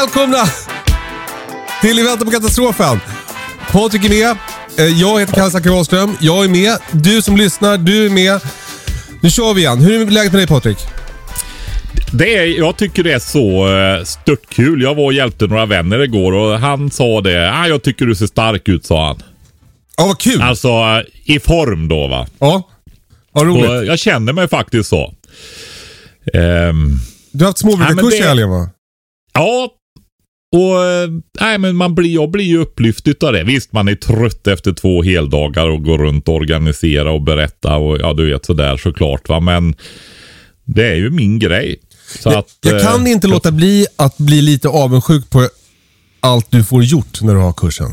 välkomna till I väntan på katastrofen. Patrik är med. Eh, Jag heter Kalle Zackari Wahlström. Jag är med. Du som lyssnar, du är med. Nu kör vi igen. Hur är läget med dig Patrik? Det är, jag tycker det är så uh, störtkul. Jag var och hjälpte några vänner igår och han sa det. Ah, jag tycker du ser stark ut, sa han. Ja, vad kul. Alltså uh, i form då va. Ja, vad Och, roligt. uh, jag känner mig faktiskt så. Ehm, Du har haft småbrukarkurs i helgen va? ja. Och eh, nej, men man blir, jag blir ju upplyft utav det. Visst, man är trött efter två heldagar och går runt och organisera och berätta och ja, du vet sådär såklart va. Men det är ju min grej. Så Jag, att, jag kan eh, inte låta bli att bli lite avundsjuk på allt du får gjort när du har kursen.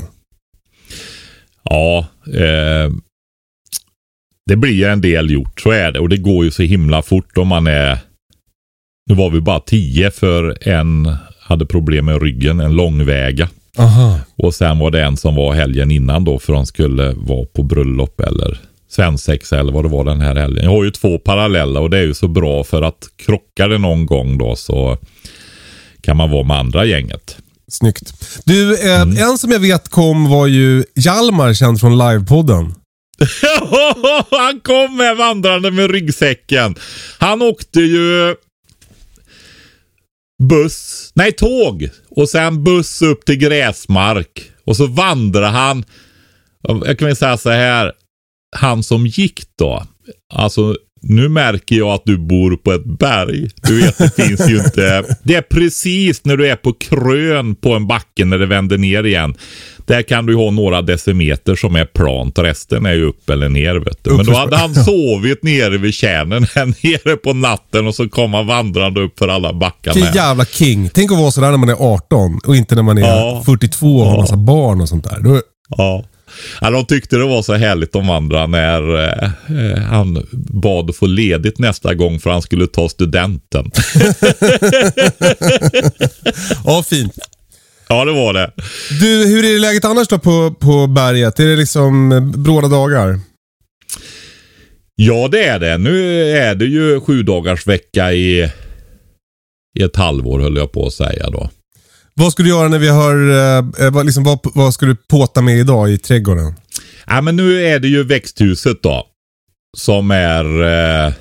Ja, eh, det blir en del gjort. Så är det. Och det går ju så himla fort om man är... Nu var vi bara tio för en hade problem med ryggen, en långväga. Aha. Och sen var det en som var helgen innan då för de skulle vara på bröllop eller svensexa eller vad det var den här helgen. Jag har ju två parallella och det är ju så bra för att krockar det någon gång då så kan man vara med andra gänget. Snyggt. Du, eh, Mm. en som jag vet kom var ju Hjalmar, känd från livepodden. Han kom med vandrande med ryggsäcken. Han åkte ju buss, nej tåg och sen buss upp till Gräsmark och så vandrar han. Jag kan väl säga så här. Han som gick då. Alltså nu märker jag att du bor på ett berg. Du vet det finns ju inte. Det är precis när du är på krön på en backe när det vänder ner igen. Där kan du ha några decimeter som är plant. Resten är ju upp eller ner. Vet du. Men då hade han sovit nere vid kärnen här nere på natten och så kom han vandrande upp för alla backarna. Vilken jävla king. Tänk att vara sådär när man är 18 och inte när man är Ja. 42 och har massa barn och sånt där. Då, Ja. Ja. De tyckte det var så härligt de andra när eh, eh, han bad att få ledigt nästa gång för han skulle ta studenten. ja, fint. ja, det var det. Du, hur är läget annars då på, på berget? Är det liksom eh, bråda dagar? Ja, det är det. Nu är det ju sju dagars vecka i, i ett halvår höll jag på att säga då. Vad ska du göra när vi har, eh, eh, vad, liksom, vad, vad ska du påta med idag i trädgården? Ja, men nu är det ju växthuset då. Som är eh,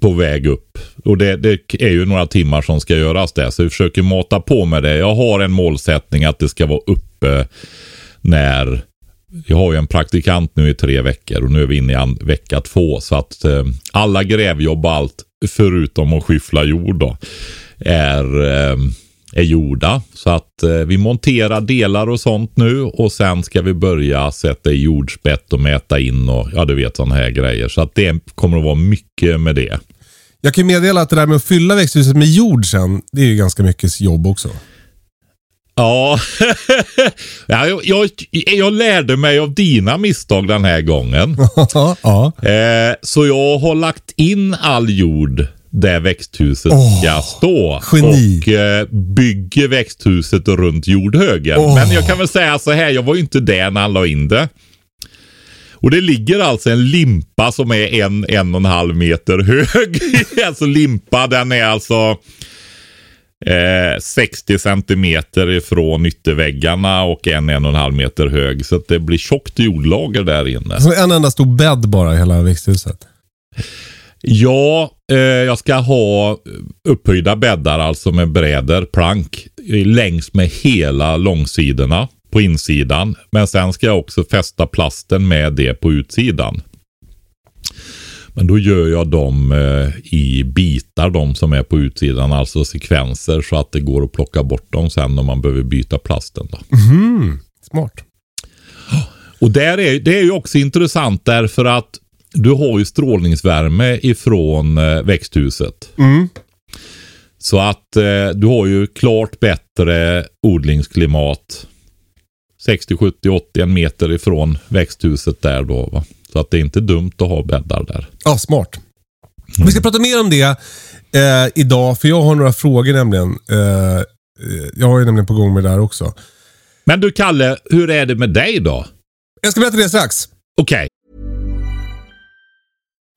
på väg upp. Och det, det är ju några timmar som ska göras där. Så vi försöker mata på med det. Jag har en målsättning att det ska vara uppe när jag har ju en praktikant nu i tre veckor och nu är vi inne i vecka två. Så att eh, alla grävjobb och allt förutom att skyffla jord då är, eh, är gjorda. Så att eh, vi monterar delar och sånt nu och sen ska vi börja sätta i jordspett och mäta in och ja du vet sådana här grejer. Så att det kommer att vara mycket med det. Jag kan meddela att det där med att fylla växthuset med jord sen, det är ju ganska mycket jobb också. Ja, ja jag, jag, jag lärde mig av dina misstag den här gången. ja. Eh, så jag har lagt in all jord där växthuset Åh, ska stå. geni. Och eh, bygger växthuset runt jordhögen. Åh. Men jag kan väl säga så här, jag var ju inte där när han la in det. Och det ligger alltså en limpa som är en, en och en halv meter hög. alltså limpa, den är alltså eh, 60 centimeter ifrån ytterväggarna och en, en och en halv meter hög. Så det blir tjockt jordlager där inne. Så en enda stor bädd bara i hela växthuset. Ja, eh, jag ska ha upphöjda bäddar, alltså med brädor, plank, längs med hela långsidorna på insidan. Men sen ska jag också fästa plasten med det på utsidan. Men då gör jag dem eh, i bitar, de som är på utsidan, alltså sekvenser, så att det går att plocka bort dem sen om man behöver byta plasten. Då. Mhm. Smart. Och där är, det är ju också intressant därför att du har ju strålningsvärme ifrån eh, växthuset. Mm. Så att eh, du har ju klart bättre odlingsklimat 60, 70, 80 en meter ifrån växthuset där då. Va? Så att det är inte dumt att ha bäddar där. Ja, smart. Vi ska prata mer om det eh, idag, för jag har några frågor nämligen. Eh, eh, jag har ju nämligen på gång med det där också. Men du Kalle, hur är det med dig då? Jag ska berätta det strax. Okej.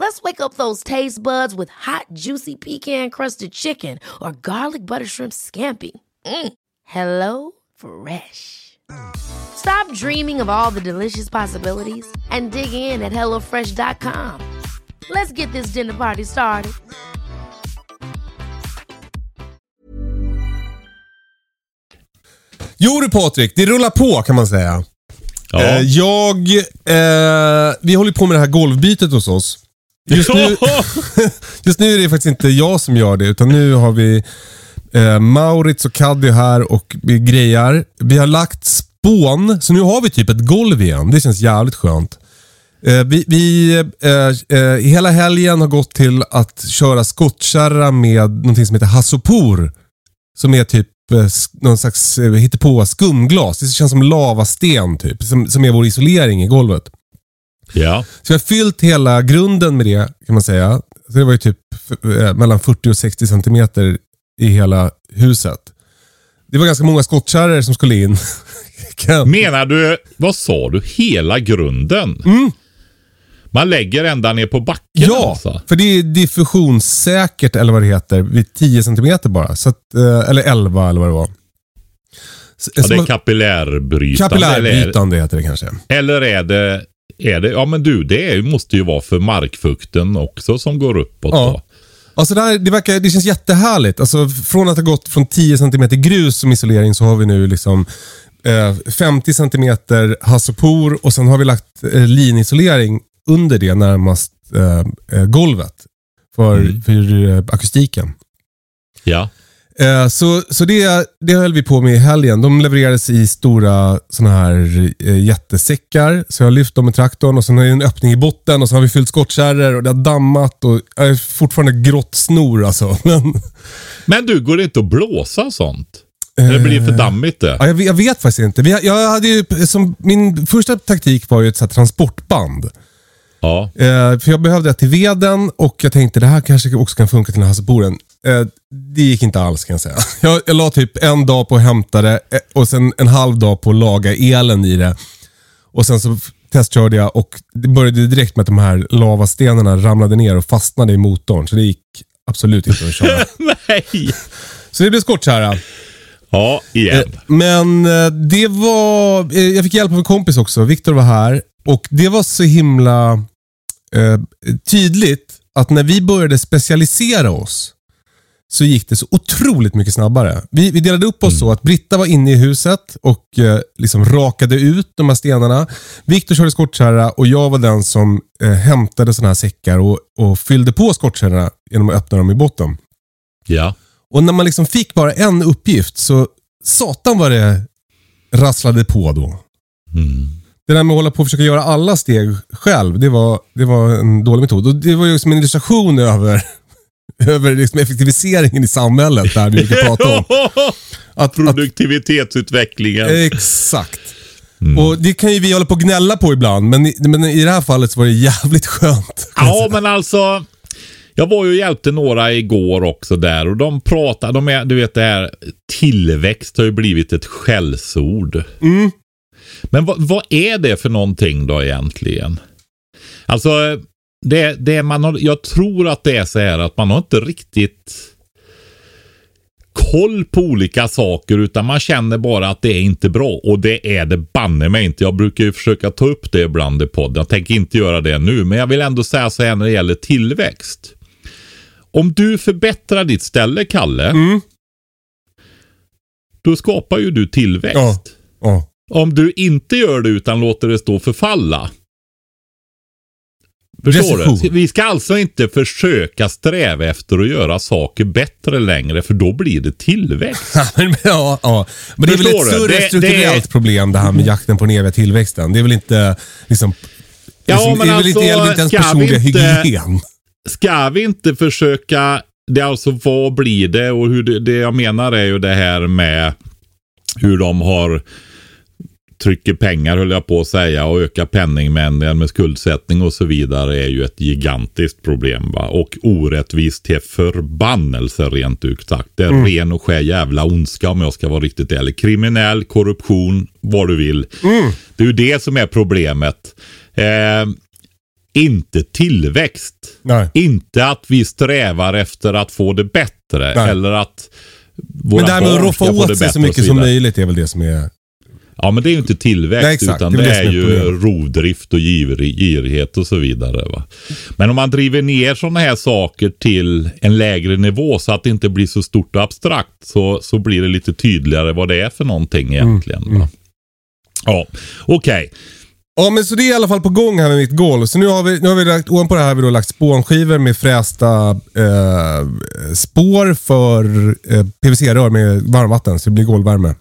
Let's wake up those taste buds with hot, juicy pecan crusted chicken or garlic butter shrimp scampi. Mm. Hello Fresh. Stop dreaming of all the delicious possibilities and dig in at HelloFresh.com. Let's get this dinner party started. Jo du Patrik, det rullar på kan man säga. Ja. Eh, jag, eh, vi håller på med det här golvbytet hos oss. Just nu, just nu är det faktiskt inte jag som gör det, utan nu har vi eh, Maurits och Kaddi här och vi grejar. Vi har lagt spån, så nu har vi typ ett golv igen. Det känns jävligt skönt. Eh, vi, vi eh, eh, hela helgen har gått till att köra skottkärra med någonting som heter Hasopor. Som är typ eh, någon slags eh, hittepå skumglas. Det känns som lavasten typ. Som, som är vår isolering i golvet ja. Så jag har fyllt hela grunden med det kan man säga. Så det var ju typ eh, mellan 40 och 60 centimeter i hela huset. Det var ganska många skottkärror som skulle in. Menar du, vad sa du, hela grunden? Man lägger ända ner på backen Ja, alltså? för det är diffusionssäkert eller vad det heter vid 10 centimeter bara. Så att, eh, eller 11 eller vad det var. Ja, det är kapillärbrytande. Eller, Kapillärbytande heter det kanske. eller är det, är det, ja men du, det måste ju vara för markfukten också som går uppåt Ja. då. Alltså det, här, det, verkar, det känns jättehärligt. Alltså från att ha gått från 10 cm grus som isolering så har vi nu liksom eh, 50 cm hasopor och sen har vi lagt eh, linisolering under det närmast eh, eh, golvet. För, Mm. för akustiken. Ja. Eh, så så det, det höll vi på med i helgen. De levererades i stora såna här eh, jättesäckar. Så jag har lyft dem med traktorn och sen är det en öppning i botten och så har vi fyllt skottkärror och det har dammat och jag är fortfarande grått snor alltså. Men, Men du, går det inte att blåsa sånt? Eller blir det för dammigt det? ja, jag, vet- jag vet faktiskt inte. Vi, jag hade ju, som, min första taktik var ju ett så transportband. Ja. Eh, för jag behövde det till veden och jag tänkte det här kanske också kan funka till den här hasselboren. Eh, det gick inte alls kan jag säga. Jag, jag la typ en dag på att hämta det eh, och sen en halv dag på att laga elen i det. Och sen så testkörde jag och det började direkt med att de här lavastenarna ramlade ner och fastnade i motorn. Så det gick absolut inte att köra. Nej! så det blev skottkärra. Ja, igen. Eh, Men det var... Jag fick hjälp av en kompis också. Viktor var här. Och det var så himla eh, tydligt att när vi började specialisera oss så gick det så otroligt mycket snabbare. Vi, vi delade upp oss så att Britta var inne i huset och eh, liksom rakade ut de här stenarna. Viktor körde skottkärra och jag var den som eh, hämtade sådana här säckar och, och fyllde på skottkärrorna genom att öppna dem i botten. Ja. Och när man liksom fick bara en uppgift så satan vad det rasslade på då. Mm. Det där med att hålla på och försöka göra alla steg själv, det var, det var en dålig metod. Och det var ju som en illustration över, över liksom effektiviseringen i samhället, där vi brukar prata om. Att, att, Produktivitetsutvecklingen. exakt. Och det kan ju vi hålla på och gnälla på ibland, men i, men i det här fallet så var det jävligt skönt. Ja, men alltså. Jag var ju och hjälpte några igår också där och de pratar, de är, du vet det här tillväxt har ju blivit ett skällsord. Men vad, vad är det för någonting då egentligen? Alltså, det, det man har, jag tror att det är så här att man har inte riktigt koll på olika saker utan man känner bara att det är inte bra och det är det banne mig inte. Jag brukar ju försöka ta upp det ibland i podden. Jag tänker inte göra det nu men jag vill ändå säga så här när det gäller tillväxt. Om du förbättrar ditt ställe Kalle. Då skapar ju du tillväxt. Ja. Ja. Om du inte gör det utan låter det stå förfalla. Förstår Recession. du? Vi ska alltså inte försöka sträva efter att göra saker bättre längre för då blir det tillväxt. Ja, ja. men det är väl ett större Det- strukturellt det- problem det här med jakten på den eviga tillväxten. Det är väl inte liksom... Ja, liksom, men det är väl inte, alltså, gäller inte ens personliga inte- hygien. Ska vi inte försöka, det är alltså vad blir det och hur det, det jag menar är ju det här med hur de har trycker pengar höll jag på att säga och ökar penningmängden med skuldsättning och så vidare är ju ett gigantiskt problem. Va? Och orättvist till förbannelse rent ut sagt. Det är mm. ren och skär jävla ondska om jag ska vara riktigt ärlig. Kriminell, korruption, vad du vill. Mm. Det är ju det som är problemet. Eh, inte tillväxt. Nej. Inte att vi strävar efter att få det bättre. Nej. Eller att våra Men det här med att roffa åt sig så mycket som möjligt är väl det som är Ja men det är ju inte tillväxt Nej, utan det, det är, ju rovdrift och girighet och så vidare. Va? Men om man driver ner sådana här saker till en lägre nivå så att det inte blir så stort och abstrakt så, så blir det lite tydligare vad det är för någonting egentligen. Mm, mm. Ja, okej. Okay. Ja men så det är i alla fall på gång här med mitt golv. Så nu har vi, nu har vi lagt, ovanpå det här har vi då lagt spånskivor med frästa eh, spår för eh, PVC-rör med varmvatten så det blir golvvärme.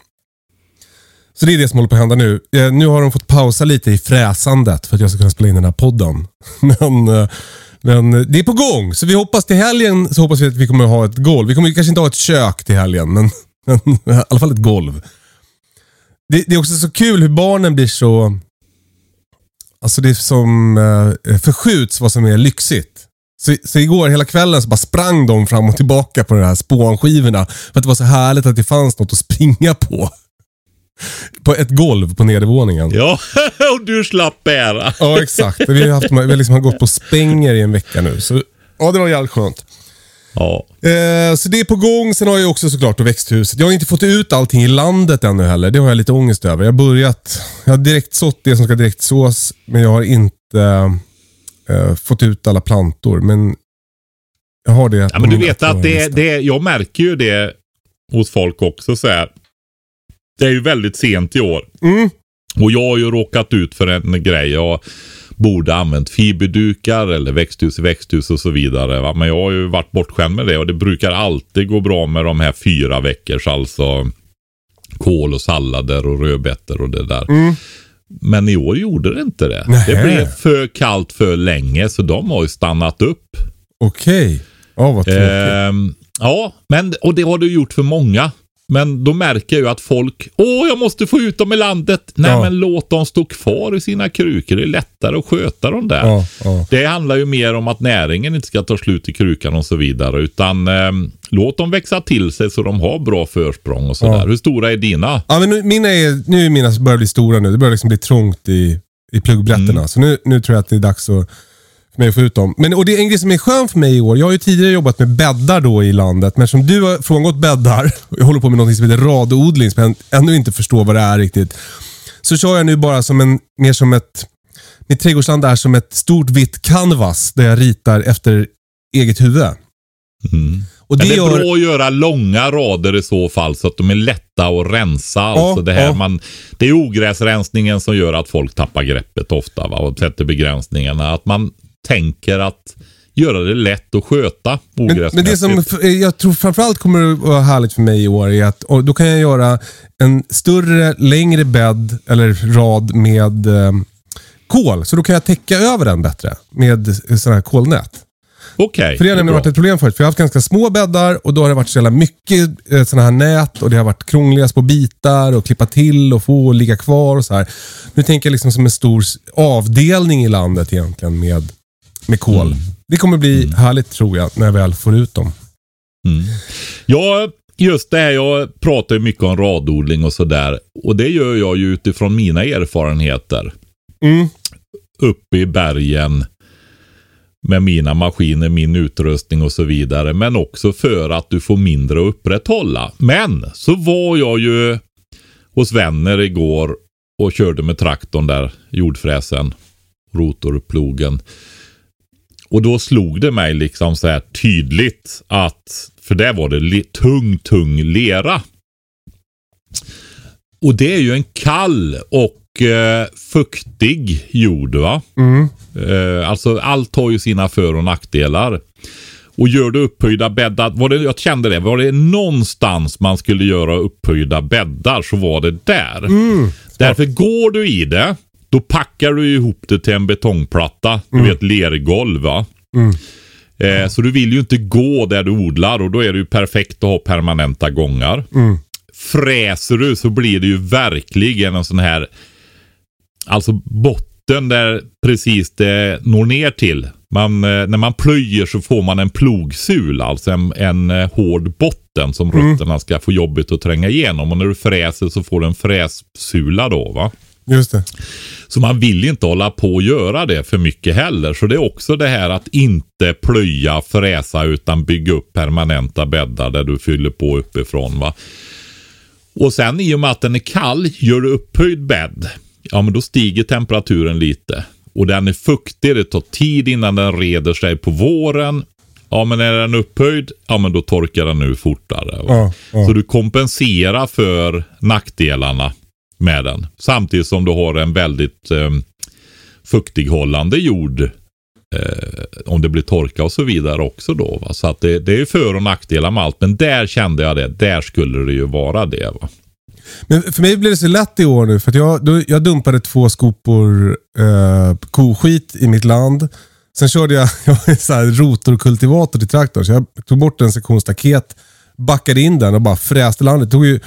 Så det är det som håller på att hända nu. Eh, nu har de fått pausa lite i fräsandet för att jag ska kunna spela in den här podden. Men, eh, men eh, det är på gång. Så vi hoppas till helgen så hoppas vi att vi kommer ha ett golv. Vi kommer kanske inte ha ett kök till helgen, men, men eh, i alla fall ett golv. Det, det, är också så kul hur barnen blir så... Alltså det är som eh, förskjuts vad som är lyxigt. Så, så igår hela kvällen så bara sprang de fram och tillbaka på de här spånskivorna. För att det var så härligt att det fanns något att springa på. På ett golv på nedervåningen. Ja, och du slapp bära. Ja, exakt. Vi har, haft, vi har liksom gått på spänger i en vecka nu. Så ja, det var jävligt skönt. Ja. Eh, så det är på gång. Sen har jag också såklart växthuset. Jag har inte fått ut allting i landet ännu heller. Det har jag lite ångest över. Jag har börjat. Jag har direkt sått det som ska direkt sås. Men jag har inte eh, fått ut alla plantor. Men jag har det. Ja, men du vet att det, det, jag märker ju det hos folk också så här. Det är ju väldigt sent i år. Mm. Och jag har ju råkat ut för en grej. Jag borde använt fiberdukar eller växthus i växthus och så vidare. Va? Men jag har ju varit bortskämd med det och det brukar alltid gå bra med de här fyra veckors alltså kål och sallader och rödbetor och det där. Mm. Men i år gjorde det inte det. Nähe. Det blev för kallt för länge så de har ju stannat upp. Okej. Okay. Ja, vad tråkigt. Ehm, ja, men, och det har du gjort för många. Men då märker jag ju att folk, åh jag måste få ut dem i landet. Nej ja. men låt dem stå kvar i sina krukor. Det är lättare att sköta dem där. Ja, ja. Det handlar ju mer om att näringen inte ska ta slut i krukan och så vidare. Utan eh, låt dem växa till sig så de har bra försprång och sådär. Hur stora är dina? Ja men nu, mina är, nu är mina börjar bli stora nu. Det börjar liksom bli trångt i, i pluggbrätterna. Mm. Så nu, nu tror jag att det är dags att mig att få ut dem. Men, och det är en grej som är skön för mig i år. Jag har ju tidigare jobbat med bäddar då i landet, men som du har frångått bäddar och jag håller på med något som heter radodling som jag ännu inte förstår vad det är riktigt. Så kör jag nu bara som en, mer som ett, mitt trädgårdsland är som ett stort vitt canvas där jag ritar efter eget huvud. Mm. Och det, det är gör... bra att göra långa rader i så fall så att de är lätta att rensa. Ja, alltså det, här ja. man, det är ogräsrensningen som gör att folk tappar greppet ofta va? och sätter begränsningarna. Att man tänker att göra det lätt att sköta men, men det som jag tror framförallt kommer att vara härligt för mig i år är att då kan jag göra en större, längre bädd eller rad med eh, kol. Så då kan jag täcka över den bättre med sådana här kolnät. Okej. Okay, för det har nämligen varit ett problem förut. För jag har haft ganska små bäddar och då har det varit så jävla mycket eh, sådana här nät och det har varit krångliga små bitar och klippa till och få och ligga kvar och så här. Nu tänker jag liksom som en stor avdelning i landet egentligen med, med kol. Mm. Det kommer bli mm. härligt tror jag när jag väl får ut dem. Mm. Ja, just det här. Jag pratar ju mycket om radodling och sådär. Och det gör jag ju utifrån mina erfarenheter. Mm. Uppe i bergen med mina maskiner, min utrustning och så vidare. Men också för att du får mindre att upprätthålla. Men så var jag ju hos vänner igår och körde med traktorn där, jordfräsen, rotorplogen. Och då slog det mig liksom så här tydligt att, för där var det tung, tung lera. Och det är ju en kall och eh, fuktig jord va. Mm. Eh, alltså allt har ju sina för och nackdelar. Och gör du upphöjda bäddar, var det, jag kände det, var det någonstans man skulle göra upphöjda bäddar så var det där. Mm. Därför går du i det, då packar du ihop det till en betongplatta, du mm. vet lergolv va. Mm. Eh, så du vill ju inte gå där du odlar och då är det ju perfekt att ha permanenta gångar. Mm. fräser du så blir det ju verkligen en sån här, alltså botten där precis det når ner till. Man, eh, när man plöjer så får man en plogsul, alltså en, en eh, hård botten som rötterna ska få jobbigt att tränga igenom. Och när du fräser så får du en frässula då. va. Just det. Så man vill inte hålla på och göra det för mycket heller. Så det är också det här att inte plöja, fräsa utan bygga upp permanenta bäddar där du fyller på uppifrån. Va? Och sen i och med att den är kall, gör du upphöjd bädd, ja men då stiger temperaturen lite. Och den är fuktig, det tar tid innan den reder sig på våren. Ja men är den upphöjd, ja men då torkar den ur fortare. Ja, ja. Så du kompenserar för nackdelarna med den. Samtidigt som du har en väldigt eh, fuktighållande jord. Eh, om det blir torka och så vidare också då. Va? Så att det, det är för och nackdelar med allt. Men där kände jag det. Där skulle det ju vara det. Va? Men för mig blev det så lätt i år nu, för att jag, då, jag dumpade två skopor eh, koskit i mitt land. Sen körde jag, jag en så här rotorkultivator till traktorn, så jag tog bort en sektion staket, backade in den och bara fräste landet. Det tog ju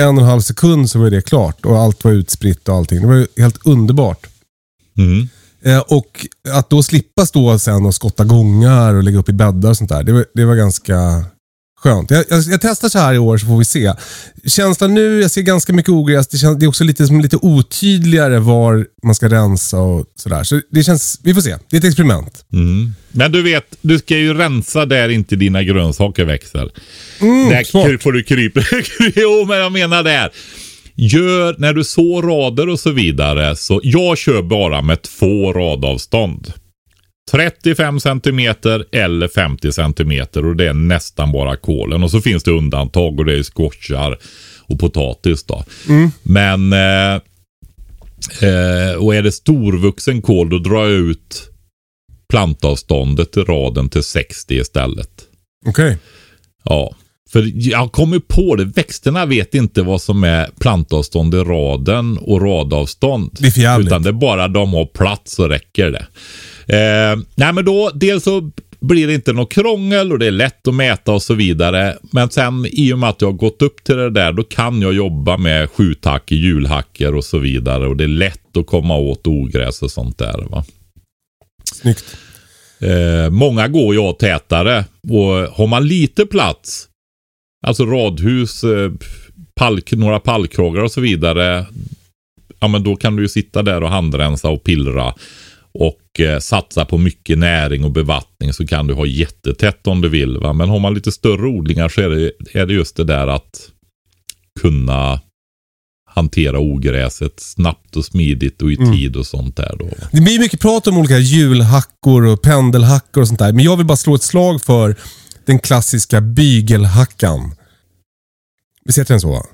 en och en halv sekund så var det klart och allt var utspritt och allting. Det var ju helt underbart. Mm. Eh, och att då slippa stå sen och skotta gångar och lägga upp i bäddar och sånt där. Det var, det var ganska skönt. Jag, jag, jag testar så här i år så får vi se. Känslan nu, jag ser ganska mycket ogräs. Det, känns, det är också lite, som lite otydligare var man ska rensa och sådär. Så det känns, vi får se. Det är ett experiment. Mm. Men du vet, du ska ju rensa där inte dina grönsaker växer. där smart. får du krypa. jo, men jag menar där. Gör, när du sår rader och så vidare, så jag kör bara med två radavstånd. 35 centimeter eller 50 centimeter och det är nästan bara kålen. Och så finns det undantag och det är squashar och potatis då. Men eh, eh, och är det storvuxen kål då drar jag ut plantavståndet i raden till 60 istället. Okej. Ja, för jag kommer på det. Växterna vet inte vad som är plantavstånd i raden och radavstånd. Det är för jävligt. Utan det är bara de har plats så räcker det. Eh, nej men då, dels så blir det inte något krångel och det är lätt att mäta och så vidare. Men sen i och med att jag har gått upp till det där, då kan jag jobba med skjuthackor, hjulhackor och så vidare. Och det är lätt att komma åt ogräs och sånt där. Va? Snyggt. Eh, många går ju tätare och har man lite plats, alltså radhus, eh, pall, några pallkragar och så vidare, ja men då kan du ju sitta där och handrensa och pillra och eh, satsa på mycket näring och bevattning så kan du ha jättetätt om du vill. Va? Men har man lite större odlingar så är det, är det just det där att kunna hantera ogräset snabbt och smidigt och i tid och sånt där då. Det blir mycket prat om olika hjulhackor och pendelhackor och sånt där. Men jag vill bara slå ett slag för den klassiska bygelhackan. Visst heter den så?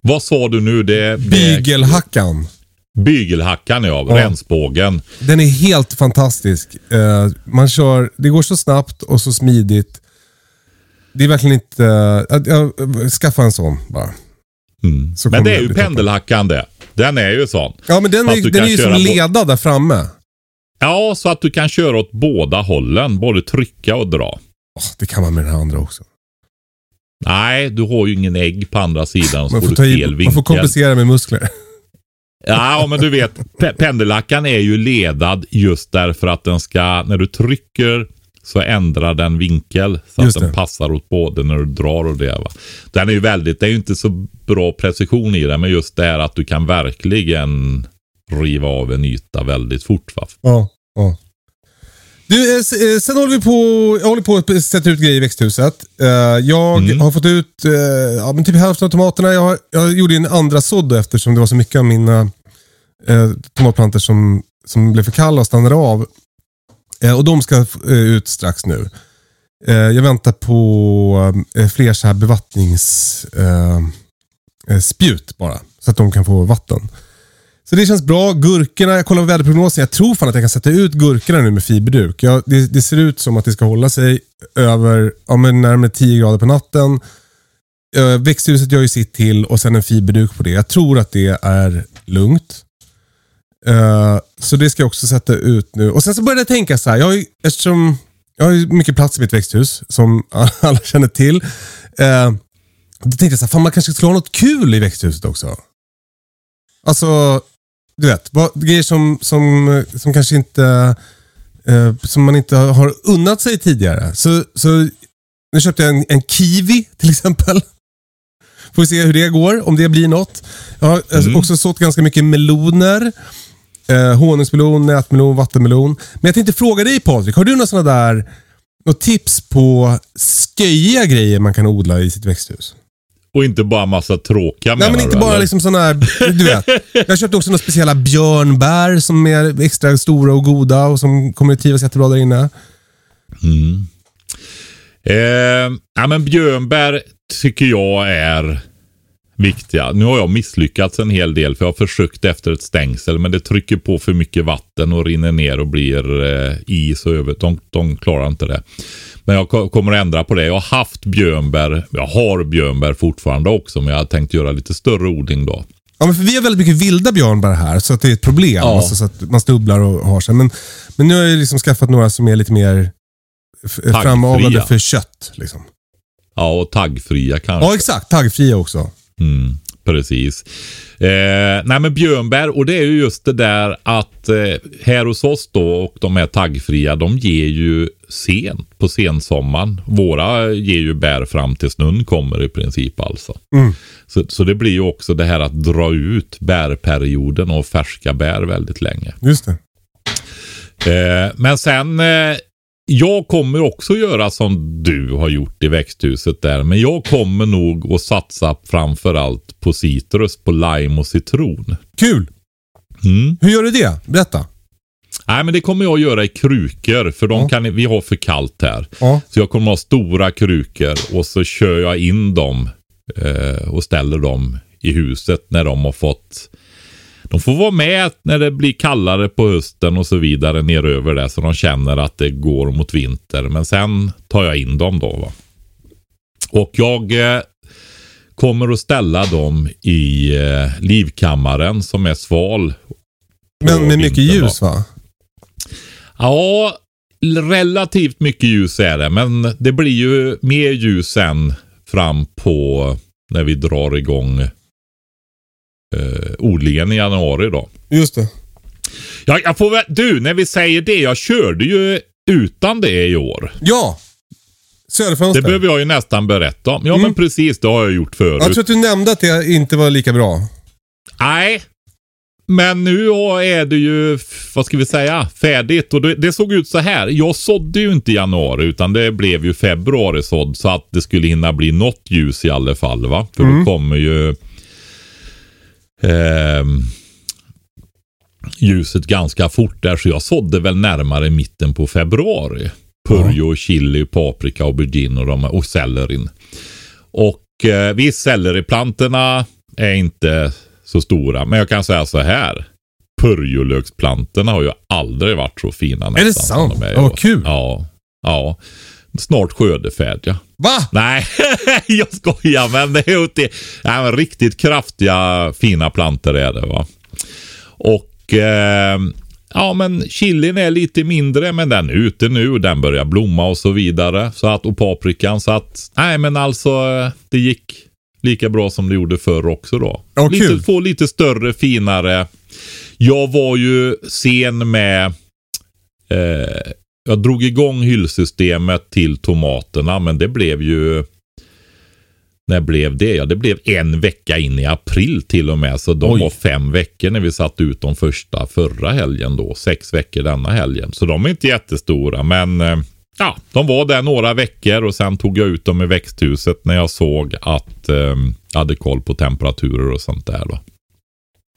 Vad sa du nu? Det, det Bygelhackan. Bygelhackan ja, Ja. rensbågen. Den är helt fantastisk. Eh, man kör, det går så snabbt och så smidigt. Det är verkligen inte... Uh, uh, skaffa en sån bara. Mm. Så Men det är ju pendelhackan det. Den är ju sån. Ja, men den är, den är ju som leda där framme. Ja, så att du kan köra åt båda hållen. Både trycka och dra. Åh, det kan man med den här andra också. Nej, du har ju ingen ägg på andra sidan så Man får får, du fel i, man vinkel. får kompensera med muskler. Ja, men du vet, pe- pendelhackan är ju ledad just därför att den ska, när du trycker så ändrar den vinkel så Just att den det. passar åt både när du drar och det. Va? Den är ju väldigt, det är ju inte så bra precision i den, men just det här att du kan verkligen riva av en yta väldigt fort. Va? Ja, ja. Du, eh, eh, sen håller vi på, jag håller på att sätta ut grejer i växthuset. Eh, Jag Mm. har fått ut ja, men typ hälften av tomaterna. Jag, jag gjorde en andra sådd eftersom det var så mycket av mina eh, tomatplantor som, som blev för kalla och stannade av. Eh, och de ska eh, ut strax nu. Jag väntar på fler så här bevattningsspjut spjut bara. Så att de kan få vatten. Så det känns bra. Gurkorna, jag kollar på väderprognosen. Jag tror fan att jag kan sätta ut gurkorna nu med fiberduk. Jag, det, det ser ut som att det ska hålla sig över ja, men närmare 10 grader på natten. Eh, Växthuset gör ju sitt till och sen en fiberduk på det. Jag tror att det är lugnt. Uh, så det ska jag också sätta ut nu. Och Sen så började jag tänka så här. Jag har ju, eftersom jag har ju mycket plats i mitt växthus, som alla känner till. Uh, Då tänkte jag så här, fan man kanske skulle ha något kul i växthuset också. Alltså, du vet, vad, grejer som, som, som kanske inte, eh, som man inte har unnat sig tidigare. Så, så nu köpte jag en, en kiwi till exempel. Får vi se hur det går, om det blir något. Jag har mm. också sått ganska mycket meloner. Eh, honungsmelon, nätmelon, vattenmelon. Men jag tänkte fråga dig Patrik, har du några sådana där något tips på sköjiga grejer man kan odla i sitt växthus? Och inte bara massa tråkiga Nej men inte bara liksom sådana här, du vet. Jag köpte också några speciella björnbär som är extra stora och goda och som kommer trivas jättebra där inne. Mm. Eh, ja men björnbär tycker jag är viktiga. Nu har jag misslyckats en hel del för jag har försökt efter ett stängsel men det trycker på för mycket vatten och rinner ner och blir eh, is och övrigt. De, de klarar inte det. Men jag kommer att ändra på det. Jag har haft björnbär. Jag har björnbär fortfarande också men jag har tänkt göra lite större odling då. Ja, men för vi har väldigt mycket vilda björnbär här så att det är ett problem. Ja. Alltså, så att man snubblar och har sig. Men, men nu har jag liksom skaffat några som är lite mer framavlade för kött. Liksom. Ja, och taggfria kanske. Ja, exakt. Taggfria också. Mm, precis. Eh, nej men björnbär och det är ju just det där att eh, här hos oss då och de här taggfria de ger ju sent på sensommaren. Våra ger ju bär fram till snön kommer i princip alltså. Mm. Så, så det blir ju också det här att dra ut bärperioden och färska bär väldigt länge. Just det. Eh, men sen eh, jag kommer också göra som du har gjort i växthuset där. Men jag kommer nog att satsa framförallt på citrus, på lime och citron. Kul! Mm. Hur gör du det? Berätta. Nej men det kommer jag göra i krukor för de ja. kan vi har för kallt här. Ja. Så jag kommer ha stora krukor och så kör jag in dem eh, och ställer dem i huset när de har fått de får vara med när det blir kallare på hösten och så vidare neröver det så de känner att det går mot vinter. Men sen tar jag in dem då. Va? Och jag eh, kommer att ställa dem i eh, livkammaren som är sval. Men med mycket ljus då. va? Ja, relativt mycket ljus är det. Men det blir ju mer ljus sen fram på när vi drar igång eh, odlingen i januari då. Just det. Ja, jag får väl, du, när vi säger det. Jag körde ju utan det i år. Ja. Söderfönster. Det behöver jag ju nästan berätta om. Ja, mm. men precis. Det har jag gjort förut. Jag tror att du nämnde att det inte var lika bra. Nej. Men nu är det ju, vad ska vi säga, färdigt. Och det, det såg ut så här. Jag sådde ju inte i januari utan det blev ju februari sådd. Så att det skulle hinna bli något ljus i alla fall. va. För mm. då kommer ju eh, ljuset ganska fort där. Så jag sådde väl närmare mitten på februari. Purjo, chili, paprika, aubergine och, de, och sellerin. Och eh, visst, selleriplantorna är inte så stora. Men jag kan säga så här. Purjolöksplantorna har ju aldrig varit så fina. Är det sant? Vad kul. Ja. ja. Snart skördefärdiga. Va? Nej, jag skojar men det är inte, ja, riktigt kraftiga fina plantor är det va. Och eh, ja men chilin är lite mindre men den är ute nu den börjar blomma och så vidare. Så att, och paprikan så att, nej men alltså det gick lika bra som det gjorde förr också då. Oh, lite, få lite större, finare. Jag var ju sen med eh, jag drog igång hyllsystemet till tomaterna men det blev ju när blev det? Ja, det blev en vecka in i april till och med. Så de Oj. var fem veckor när vi satte ut de första förra helgen då. Sex veckor denna helgen. Så de är inte jättestora men eh, ja, de var där några veckor och sen tog jag ut dem i växthuset när jag såg att eh, jag hade koll på temperaturer och sånt där då.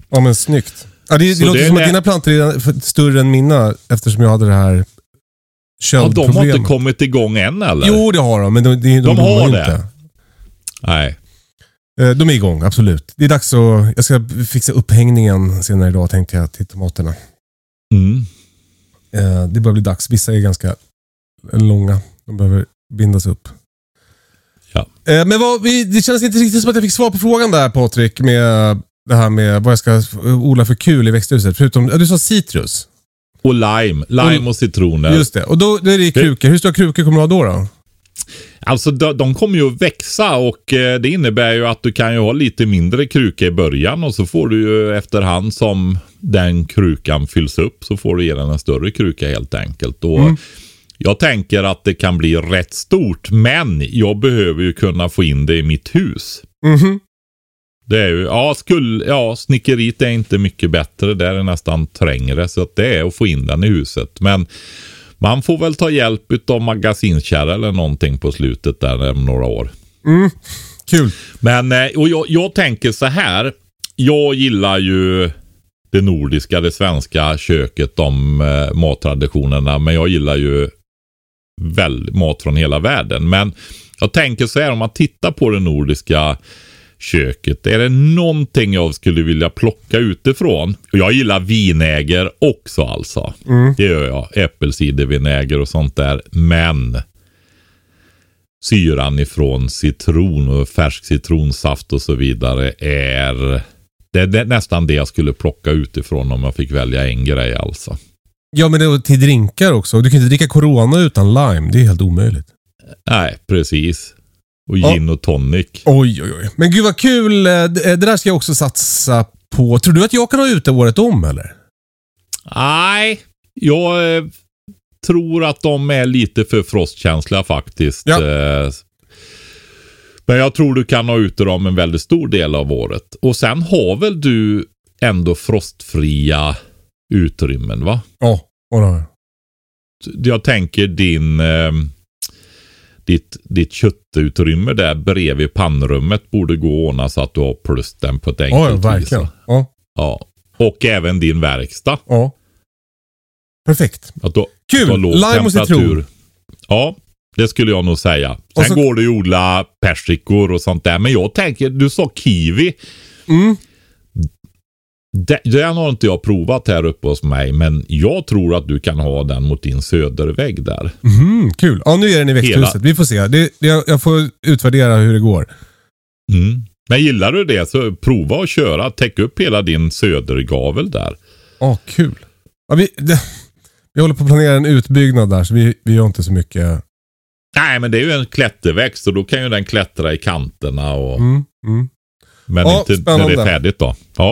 Ja men snyggt. Ja, det, det låter det, som att dina plantor är större än mina eftersom jag hade det här Ja, de har inte kommit igång än eller? Jo, det har de. Men de, de, de, de har det? Inte. Nej. Eh, de är igång, absolut. Det är dags att... Jag ska fixa upphängningen senare idag tänkte jag till tomaterna. Mm. Eh, det börjar bli dags. Vissa är ganska långa. De behöver bindas upp. Ja. Eh, men vad, det känns inte riktigt som att jag fick svar på frågan där Patrik. Med det här med vad jag ska odla för kul i växthuset. Förutom, du sa citrus. Och lime. Lime och, och citroner. Just det. Och då, då är det krukor. Hur stora krukor kommer du ha då? då? Alltså de, de kommer ju att växa och eh, det innebär ju att du kan ju ha lite mindre kruka i början och så får du ju efterhand som den krukan fylls upp så får du ge den en större kruka helt enkelt. Och Mm. Jag tänker att det kan bli rätt stort men jag behöver ju kunna få in det i mitt hus. Mhm. Det är ju, ja, skull, ja, snickeriet är inte mycket bättre. Det är nästan trängre. Så att det är att få in den i huset. Men man får väl ta hjälp av magasinskärra eller någonting på slutet där om några år. Kul. Men eh, och jag, jag tänker så här. Jag gillar ju det nordiska, det svenska köket, de eh, mattraditionerna. Men jag gillar ju väl mat från hela världen. Men jag tänker så här om man tittar på det nordiska köket. Är det någonting jag skulle vilja plocka utifrån? Jag gillar vinäger också alltså. Det gör jag. Äppelcidervinäger och sånt där. Men syran ifrån citron och färsk citronsaft och så vidare är det är nä- nästan det jag skulle plocka utifrån om jag fick välja en grej alltså. Ja, men det är till drinkar också. Du kan inte dricka Corona utan lime. Det är helt omöjligt. Nej, precis. Och Ja. gin och tonic. Oj, oj, oj. Men gud vad kul. Eh, Det det där ska jag också satsa på. Tror du att jag kan ha ute året om eller? Nej, jag eh, tror att de är lite för frostkänsliga faktiskt. Ja. Eh, Men jag tror du kan ha ute dem en väldigt stor del av året. Och sen har väl du ändå frostfria utrymmen va? Ja, ja, det har jag. Jag tänker din eh, ditt, ditt köttutrymme där bredvid pannrummet borde gå att ordna så att du har plus den på ett enkelt ja, vis. Ja, Ja. Och även din verkstad. ja. Perfekt. Att du, Kul! låg Lime och citron. Ja, det skulle jag nog säga. Sen så- går det ju att odla persikor och sånt där. Men jag tänker, du sa kiwi. Mm. Det- Den har inte jag provat här uppe hos mig. Men jag tror att du kan ha den mot din södervägg där. Mhm, kul. Ja, nu är den i växthuset. Hela- Vi får se. Det, det, jag får utvärdera hur det går. Mm. Men gillar du det så prova att köra. Täck upp hela din södergavel där. Ja, kul. Ja, vi, det, vi håller på att planera en utbyggnad där, så vi, vi gör inte så mycket. Nej, men det är ju en klätterväxt och då kan ju den klättra i kanterna. Och, Mm, mm. Men Ja, inte när det spännande. är färdigt då. Ja.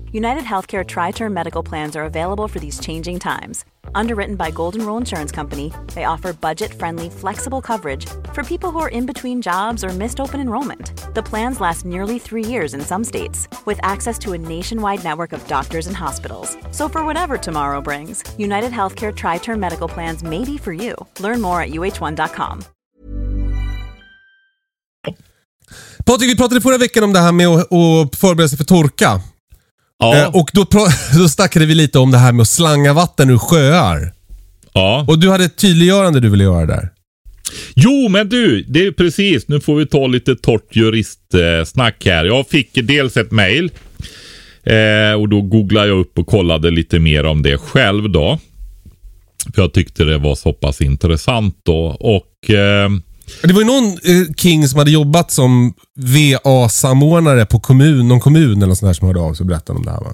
United Healthcare Tri Term Medical Plans are available for these changing times. Underwritten by Golden Rule Insurance Company, they offer budget friendly, flexible coverage for people who are in between jobs or missed open enrollment. The plans last nearly three years in some states, with access to a nationwide network of doctors and hospitals. So, for whatever tomorrow brings, United Healthcare Tri Term Medical Plans may be for you. Learn more at uh1.com. Patrik, vi pratade förra veckan om det här med att, förbereda sig för torka. Ja, Eh, och då, då snackade vi lite om det här med att slanga vatten ur sjöar. ja. Och du hade ett tydliggörande du ville göra där. Jo, men du, det är precis. Nu får vi ta lite torrt juristsnack här. Jag fick dels ett mail eh, och då googlade jag upp och kollade lite mer om det själv då. För jag tyckte det var så pass intressant då. Och eh, Det var ju någon eh, King som hade jobbat som VA-samordnare på kommun, någon kommun eller något sånt där som hörde av sig och berättade om det här va?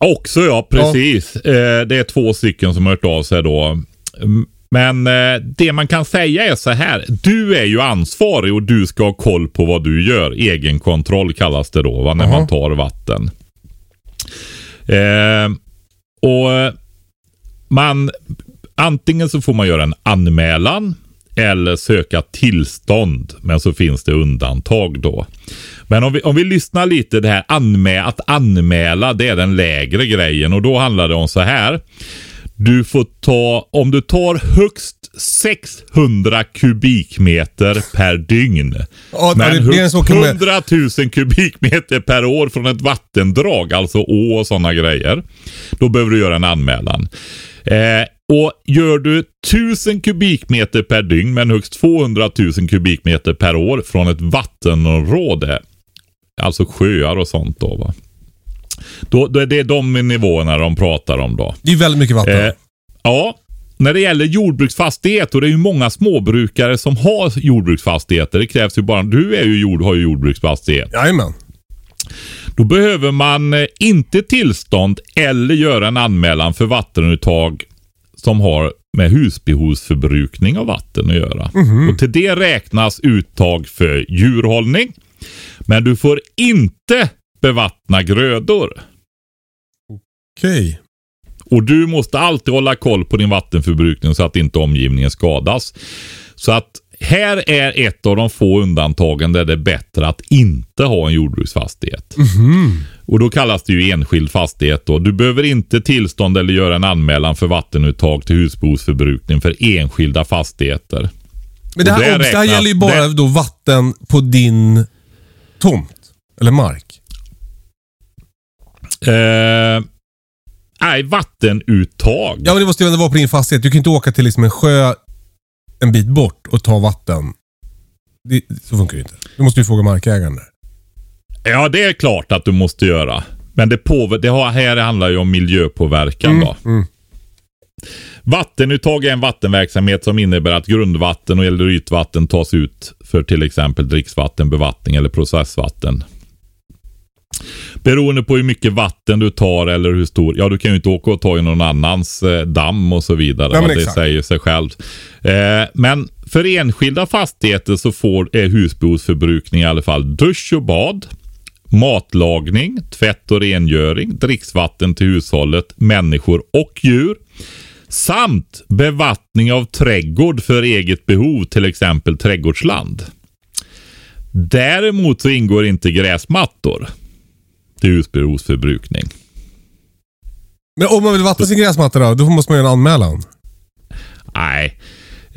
också ja, precis. Eh, det är två stycken som har hört av sig då. Mm, Men eh, det man kan säga är så här. Du är ju ansvarig och du ska ha koll på vad du gör. Egenkontroll kallas det då va, när Jaha. man tar vatten. Eh, och man Antingen så får man göra en anmälan eller söka tillstånd. Men så finns det undantag då. Men om vi, om vi lyssnar lite det här anmä att anmäla det är den lägre grejen och då handlar det om så här. Du får ta, om du tar högst 600 kubikmeter per dygn. Ja, men det- det är en högst så kan man- 100 000 kubikmeter per år från ett vattendrag, alltså å och sådana grejer. Då behöver du göra en anmälan. Eh, och gör du 1000 kubikmeter per dygn men högst 200 000 kubikmeter per år från ett vattenområde, alltså sjöar och sånt då va. Då, då är det de nivåerna de pratar om då. Det är väldigt mycket vatten. Eh, ja, när det gäller jordbruksfastighet och det är ju många småbrukare som har jordbruksfastigheter. Det krävs ju bara, du är ju jord, har ju jordbruksfastighet. Jajamän. Då behöver man eh, inte tillstånd eller göra en anmälan för vattenuttag som har med husbehovsförbrukning av vatten att göra. Och till det räknas uttag för djurhållning. Men du får inte bevattna grödor. Okej. Och du måste alltid hålla koll på din vattenförbrukning så att inte omgivningen skadas. Så att här är ett av de få undantagen där det är bättre att inte ha en jordbruksfastighet. Och då kallas det ju enskild fastighet då. Du behöver inte tillstånd eller göra en anmälan för vattenuttag till husbehovsförbrukning för enskilda fastigheter. Men det här, det obs, det här räknas- gäller ju bara det- då vatten på din tomt. Eller mark. Eh, nej, vattenuttag. Ja, men det måste ju ändå vara på din fastighet. Du kan inte åka till liksom en sjö en bit bort och ta vatten. Det, så funkar det inte. Du måste ju fråga markägaren där. Ja, det är klart att du måste göra. Men det, påver- det har, här handlar ju om miljöpåverkan Mm, då. Vattenuttag är en vattenverksamhet som innebär att grundvatten och eller ytvatten tas ut för till exempel dricksvatten, bevattning eller processvatten. Beroende på hur mycket vatten du tar eller hur stor. Ja, du kan ju inte åka och ta i någon annans eh, damm och så vidare. Ja, det exakt. säger sig självt. Eh, men för enskilda fastigheter så får är husbehovsförbrukning i alla fall dusch och bad, matlagning, tvätt och rengöring, dricksvatten till hushållet, människor och djur. Samt bevattning av trädgård för eget behov, till exempel trädgårdsland. Däremot så ingår inte gräsmattor till husbehovsförbrukning. Men om man vill vattna sin gräsmatta då, då måste man göra en anmälan. Nej,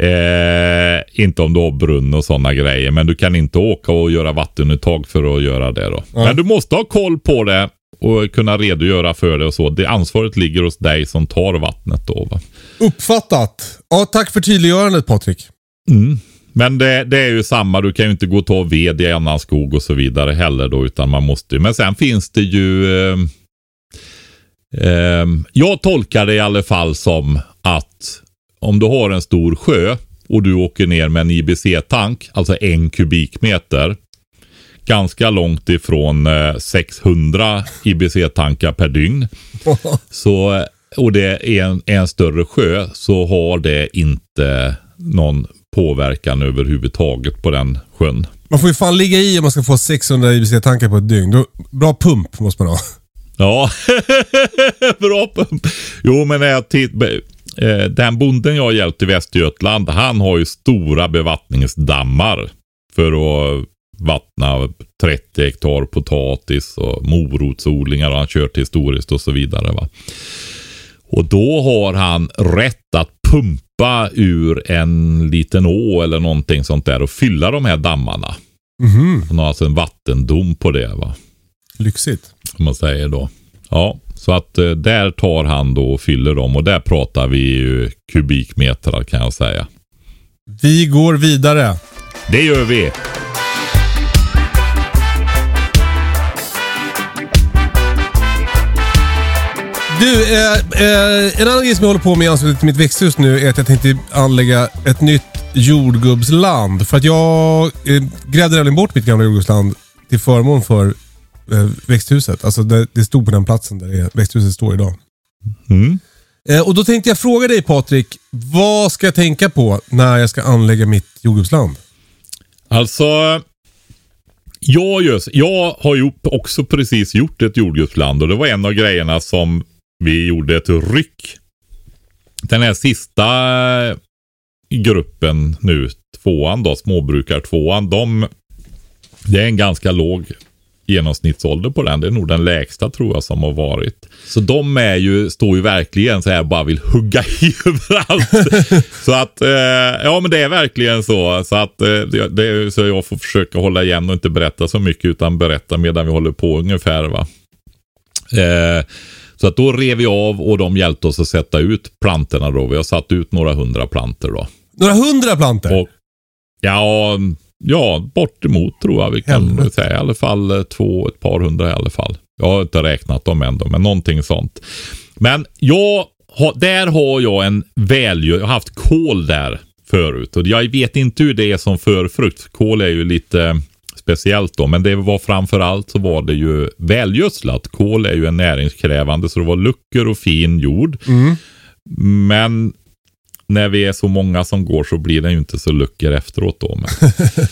eh, inte om du har brunn och sådana grejer. Men du kan inte åka och göra vattenuttag för att göra det då. Ja. Men du måste ha koll på det och kunna redogöra för det och så. Det ansvaret ligger hos dig som tar vattnet då. Va? Uppfattat. Ja, tack för tydliggörandet Patrik. Mm. Men det, det är ju samma, du kan ju inte gå och ta ved i annan skog och så vidare heller då, utan man måste ju. Men sen finns det ju... Eh, eh, jag tolkar det i alla fall som att om du har en stor sjö och du åker ner med en IBC-tank, alltså en kubikmeter, ganska långt ifrån eh, 600 IBC-tankar per dygn. Så, och det är en, en större sjö så har det inte någon påverkan överhuvudtaget på den sjön. Man får ju fan ligga i om man ska få 600 IBC-tankar på ett dygn. Då, bra pump måste man ha. Ja, bra pump. Jo, men när jag eh, den bonden jag har hjälpt i Västergötland, han har ju stora bevattningsdammar för att vattna 30 hektar potatis och morotsodlingar och han kört historiskt och så vidare. Va? Och då har han rätt att pumpa ur en liten å eller någonting sånt där och fylla de här dammarna. Mhm. Han har alltså en vattendom på det. va. Lyxigt. Om man säger då. Ja, så att eh, där tar han då och fyller dem och där pratar vi ju kubikmetrar kan jag säga. Vi går vidare. Det gör vi. Du, eh, eh, en annan grej som jag håller på med i anslutning till mitt växthus nu är att jag tänkte anlägga ett nytt jordgubbsland. För att jag eh, grävde nämligen bort mitt gamla jordgubbsland till förmån för växthuset. Alltså det, det stod på den platsen där det, växthuset står idag. Mm. Eh, och då tänkte jag fråga dig Patrik, vad ska jag tänka på när jag ska anlägga mitt jordgubbsland? Alltså, jag, just, jag har ju också precis gjort ett jordgubbsland och det var en av grejerna som vi gjorde ett ryck. Den här sista gruppen nu, tvåan då, småbrukar-tvåan, de, det är en ganska låg genomsnittsålder på den. Det är nog den lägsta tror jag som har varit. Så de är ju, står ju verkligen så här bara vill hugga i överallt. så att, eh, ja men det är verkligen så. Så att eh, det är så jag får försöka hålla igen och inte berätta så mycket utan berätta medan vi håller på ungefär va. Eh, så att då rev vi av och de hjälpte oss att sätta ut plantorna då. Vi har satt ut några hundra plantor då. Några hundra plantor? Och, ja, ja, bortemot tror jag vi kan Helvete. säga. I alla fall eh, två, ett par hundra i alla fall. Jag har inte räknat dem ändå, men någonting sånt. Men jag där har jag en välgör, jag har haft kål där förut. Och jag vet inte hur det är som för frukt. Kål är ju lite speciellt då, men det var framförallt så var det ju välgödslat. Kål är ju en näringskrävande så det var luckor och fin jord. Men när vi är så många som går så blir den ju inte så luckor efteråt då. Men,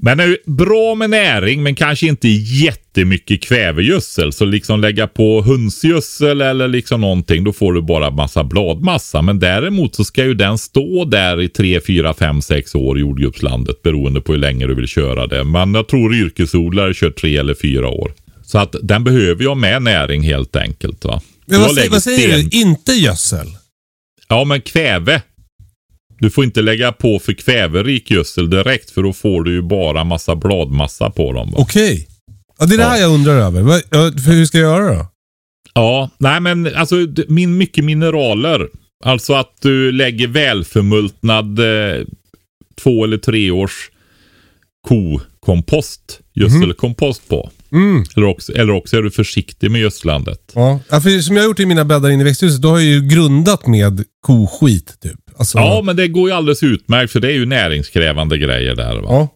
men är ju bra med näring men kanske inte jättemycket kvävegödsel. Så liksom lägga på hönsgödsel eller liksom någonting då får du bara massa bladmassa. Men däremot så ska ju den stå där i 3, 4, 5, 6 år i jordgubbslandet beroende på hur länge du vill köra det. Men jag tror yrkesodlare kör 3 eller 4 år. Så att den behöver ju ha med näring helt enkelt. Va? Men vad, vad säger du? Inte gödsel? Ja, men kväve. Du får inte lägga på för kväverik gödsel direkt för då får du ju bara massa bladmassa på dem. Okej. Ja, det är det här Ja. jag undrar över. För hur ska jag göra då? Ja, nej men alltså min, mycket mineraler. Alltså att du lägger välförmultnad eh, två eller tre års kokompost, gödselkompost på. Mm. Eller, också, eller också är du försiktig med gödslandet. Ja. Ja, för som jag har gjort i mina bäddar inne i växthuset, då har jag ju grundat med koskit typ. Alltså, Ja, men det går ju alldeles utmärkt för det är ju näringskrävande grejer där. Va? ja,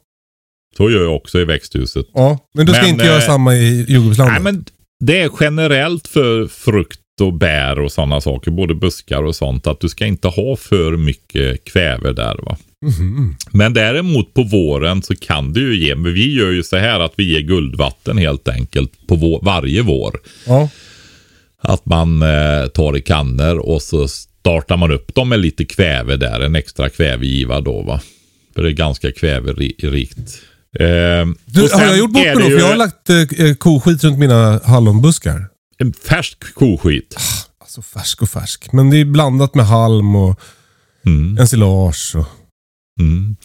Så gör jag också i växthuset. ja. Men då ska Men, inte göra eh, samma i jordgubbslandet? Nej, men det är generellt för frukt och bär och sådana saker, både buskar och sånt, att du ska inte ha för mycket kväve där. va. Mhm. Men däremot på våren så kan du ju ge, men vi gör ju så här att vi ger guldvatten helt enkelt på vår, varje vår. Ja. Att man eh, tar i kannor och så startar man upp dem med lite kväve där, en extra kvävegiva då va. För det är ganska kväverikt. Eh, Du, har jag gjort bort mig det då? För jag har lagt eh, eh, koskit runt mina hallonbuskar. en färsk koskit. Alltså färsk och färsk. Men det är blandat med halm och Mm. ensilage. Och... Mm.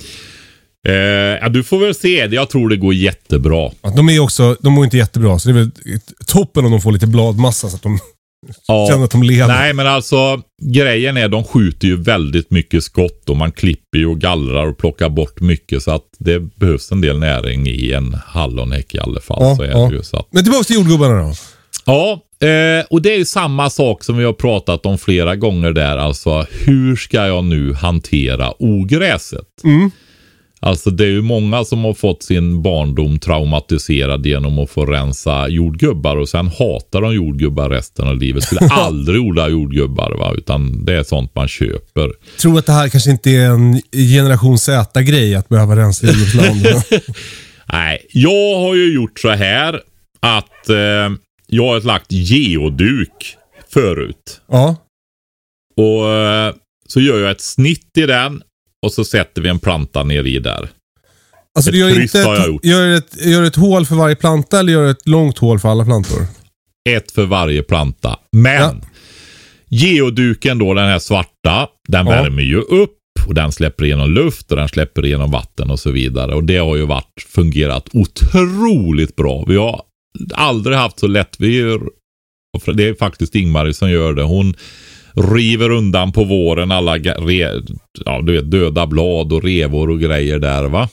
Eh, ja, du får väl se. Jag tror det går jättebra. Ja, de är också, de mår inte jättebra, så det är väl toppen om de får lite bladmassa så att de Ja. känner att de lever. Nej, men alltså grejen är de skjuter ju väldigt mycket skott och man klipper ju och gallrar och plockar bort mycket så att det behövs en del näring i en hallonhäck i alla fall. Ja, så är ja. det ju, så att, Men tillbaka till jordgubbarna då. ja, eh, och det är ju samma sak som vi har pratat om flera gånger där. Alltså hur ska jag nu hantera ogräset? Mm. Alltså det är ju många som har fått sin barndom traumatiserad genom att få rensa jordgubbar och sen hatar de jordgubbar resten av livet. Skulle aldrig odla jordgubbar va, utan det är sånt man köper. Tror att det här kanske inte är en generation Z-grej att behöva rensa jordgubbsland. Nej, jag har ju gjort så här att eh, jag har lagt geoduk förut. ja. Och eh, så gör jag ett snitt i den och så sätter vi en planta ner i där. Alltså Ett du gör inte ett, gjort. gör, ett, gör ett hål för varje planta eller gör ett långt hål för alla plantor? Ett för varje planta. Men Ja. geoduken då, den här svarta, den Ja. värmer ju upp och den släpper igenom luft och den släpper igenom vatten och så vidare. Och det har ju varit, fungerat otroligt bra. Vi har aldrig haft så lätt. Vi och det är faktiskt Ingmarie som gör det. Hon river undan på våren alla ja, du vet, döda blad och revor och grejer där va.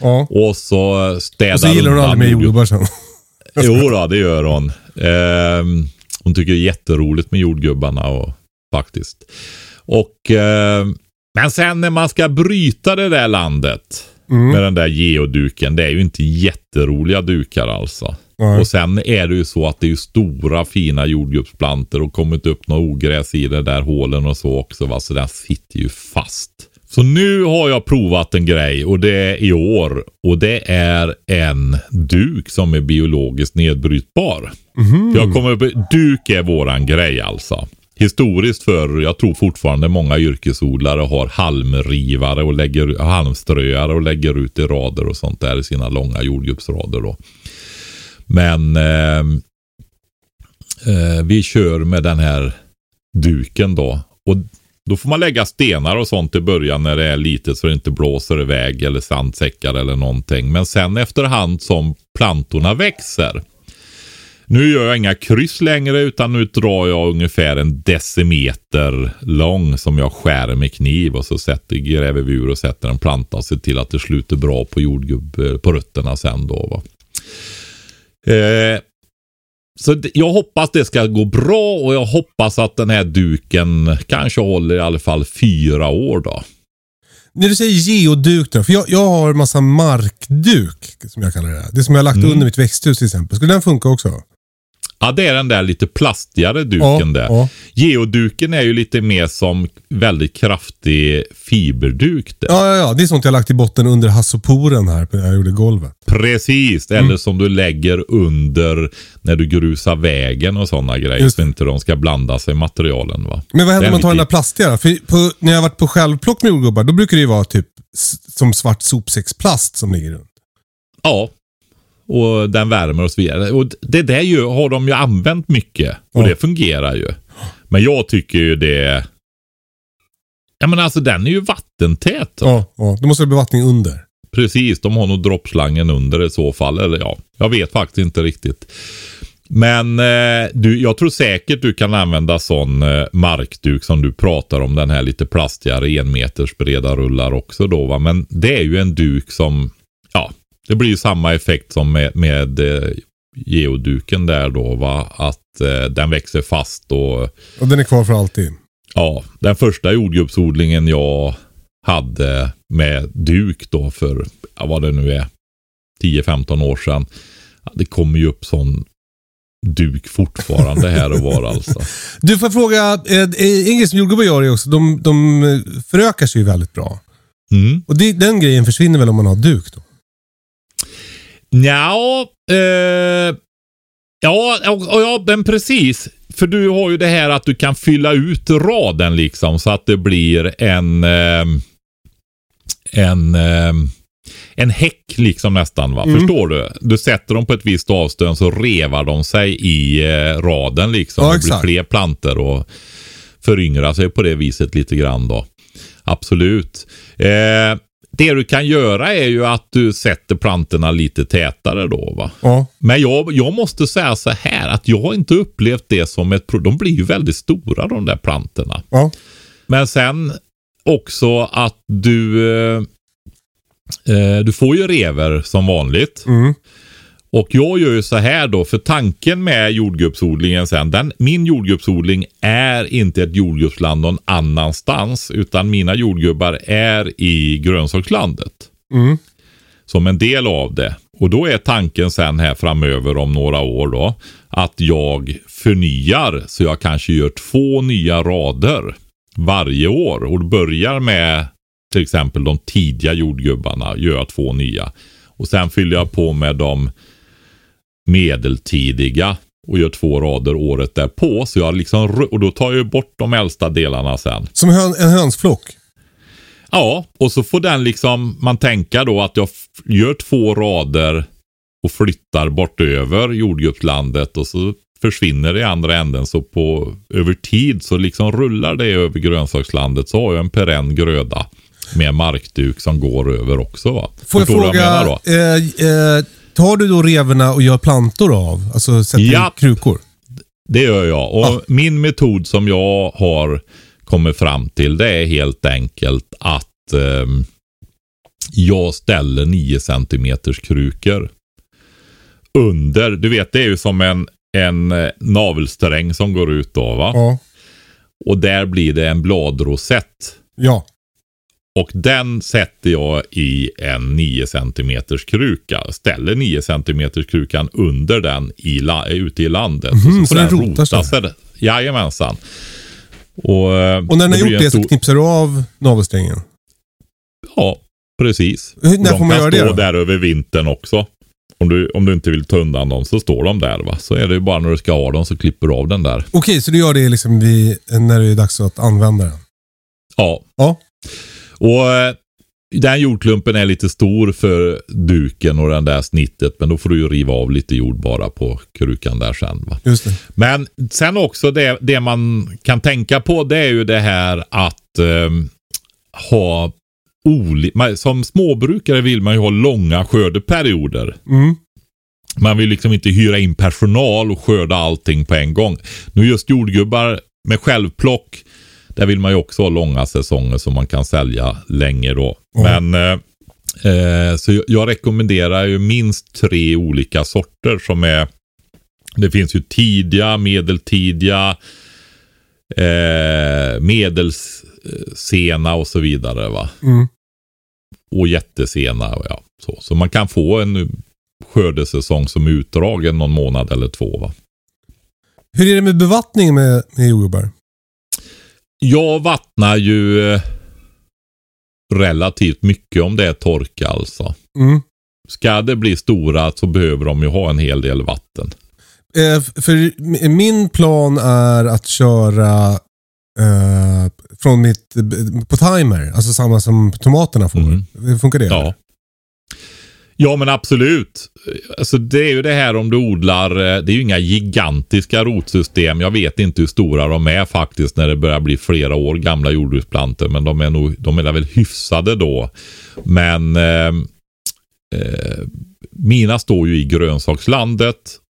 Ja. Och så städar Och så gillar hon aldrig mer jordgubb- jordgubbar sen. Jo då, det gör hon. Ehm, hon tycker det är jätteroligt med jordgubbarna och, faktiskt. Och, ehm, men sen när man ska bryta det där landet Mm. med den där geoduken. Det är ju inte jätteroliga dukar alltså. Nej. Och sen är det ju så att det är stora fina jordgubbsplantor och kommit upp några ogräs i det där hålen och så också. Va? Så den sitter ju fast. Så nu har jag provat en grej och det är i år. Och det är en duk som är biologiskt nedbrytbar. Jag kommer duk är våran grej alltså. Historiskt för, jag tror fortfarande många yrkesodlare har halmrivare och lägger halmströare och lägger ut i rader och sånt där i sina långa jordgubbsrader då. Men eh, eh, vi kör med den här duken då. Och då får man lägga stenar och sånt i början när det är litet så det inte blåser iväg eller sandsäckar eller någonting. Men sen efterhand som plantorna växer. Nu gör jag inga kryss längre utan nu drar jag ungefär en decimeter lång som jag skär med kniv och så sätter, gräver vi ur och sätter en planta och ser till att det sluter bra på jordgubb eh, på rötterna sen då. Va? Eh, så jag hoppas det ska gå bra och jag hoppas att den här duken kanske håller i alla fall fyra år då. När du säger geoduk då, för jag, jag har en massa markduk, som jag kallar det. Det som jag har lagt Mm. under mitt växthus till exempel. Skulle den funka också? Ja, det är den där lite plastigare duken där. ja. Geoduken är ju lite mer som väldigt kraftig fiberduk. Där. Ja, ja, ja. Det är sånt jag lagt i botten under hassoporen här när jag gjorde golvet. Precis, Mm. eller som du lägger under när du grusar vägen och sådana grejer. Just Så inte de ska blanda sig materialen. Va? Men vad händer om man tar den där plastiga? För på, när jag har varit på självplock med jordgubbar, då brukar det ju vara typ som svart sopsäcksplast som ligger runt. Ja, och den värmer och så vidare. Och det där ju, har de ju använt mycket och Ja. det fungerar ju. Men jag tycker ju det... Ja men alltså den är ju vattentät. då. Ja, ja. Då måste det bli vattning under. Precis, de har nog droppslangen under i så fall. Eller ja, jag vet faktiskt inte riktigt. Men eh, du, jag tror säkert du kan använda sån eh, markduk som du pratar om. Den här lite plastigare enmeters breda rullar också då va. Men det är ju en duk som, ja, det blir ju samma effekt som med, med eh, geoduken där då va. Att eh, den växer fast och Och den är kvar för alltid. Ja, den första jordgubbsodlingen jag hade med duk då för, ja, vad det nu är, 10-15 år sedan. Det kommer ju upp sån duk fortfarande här och var alltså. Du får fråga, eh, en grej som jordgubbar gör är också, de, de eh, förökar sig ju väldigt bra. Mm. Och det, den grejen försvinner väl om man har duk då? Ja, eh, ja, och, och ja, men precis. För du har ju det här att du kan fylla ut raden liksom så att det blir en eh, en eh, en häck liksom nästan va. Mm. Förstår du? Du sätter dem på ett visst avstånd så revar de sig i eh, raden liksom. Ja, det blir fler planter och föryngrar sig på det viset lite grann då. Absolut. Eh, det du kan göra är ju att du sätter plantorna lite tätare då va. Ja. Men jag, jag måste säga så här att jag har inte upplevt det som ett pro- De blir ju väldigt stora de där plantorna. Ja. Men sen också att du eh, eh, Du får ju rever som vanligt. Mm. Och jag gör ju så här då, för tanken med jordgubbsodlingen sen, den, min jordgubbsodling är inte ett jordgubbsland någon annanstans, utan mina jordgubbar är i grönsakslandet. Mm. Som en del av det. Och då är tanken sen här framöver om några år då, att jag förnyar så jag kanske gör två nya rader varje år. Och börjar med till exempel de tidiga jordgubbarna, gör jag två nya. Och sen fyller jag på med de medeltidiga och gör två rader året därpå. Så jag liksom, och då tar jag bort de äldsta delarna sen. Som hön, en hönsflock. Ja, och så får den liksom, man tänka då att jag gör två rader och flyttar bort över jordgubbslandet och så försvinner det i andra änden. Så på, över tid så liksom rullar det över grönsakslandet så har jag en perenn gröda med markduk som går över också. Va? Får jag vad fråga, då? eh, eh, tar du då revorna och gör plantor av? Alltså sätter Ja. i krukor? Det gör jag. Och Ja. min metod som jag har kommit fram till det är helt enkelt att ehm, jag ställer 9 cm krukor under. Du vet, det är ju som en, en eh, navelsträng som går ut då va. Ja. Och där blir det en bladrosett. Ja. Och den sätter jag i en 9 cm kruka. Ställer 9 cm krukan under den i la, ute i landet. Mhm, och så den rotar sig? sig. Jajamensan. Och, eh, Och när den har gjort det så knipsar du av navelsträngen? Ja, precis. Hur- när de får man kan göra det stå då? där över vintern också. Om du, om du inte vill ta undan dem så står de där. va. Så är det ju bara när du ska ha dem så klipper du av den där. Okej, så du gör det liksom vid, när det är dags att använda den? Ja. Ja. Och eh, den jordklumpen är lite stor för duken och den där snittet. Men då får du ju riva av lite jord bara på krukan där sen. Va? Just det. Men sen också det, det man kan tänka på det är ju det här att eh, ha oli- man- Som småbrukare vill man ju ha långa skördeperioder. Mm. Man vill liksom inte hyra in personal och skörda allting på en gång. Nu just jordgubbar med självplock, där vill man ju också ha långa säsonger som man kan sälja länge då. Mm. Men eh, eh, så jag, jag rekommenderar ju minst tre olika sorter som är det finns ju tidiga, medeltidiga, eh, medelsena och så vidare. va. Mm. Och jättesena. Ja, så. så man kan få en skördesäsong som är utdragen någon månad eller två. Va? Hur är det med bevattning med, med jordgubbar? Jag vattnar ju eh, relativt mycket om det är torka alltså. Mm. Ska det bli stora så behöver de ju ha en hel del vatten. Eh, för min plan är att köra eh, från mitt, på timer. Alltså samma som tomaterna får. Mm. Funkar det? Ja. Ja men absolut. Alltså det är ju det här om du odlar, eh, det är ju inga gigantiska rotsystem. Jag vet inte hur stora de är faktiskt när det börjar bli flera år gamla jordbruksplantor. Men de är nog, de är väl hyfsade då. Men eh, eh, mina står ju i grönsakslandet.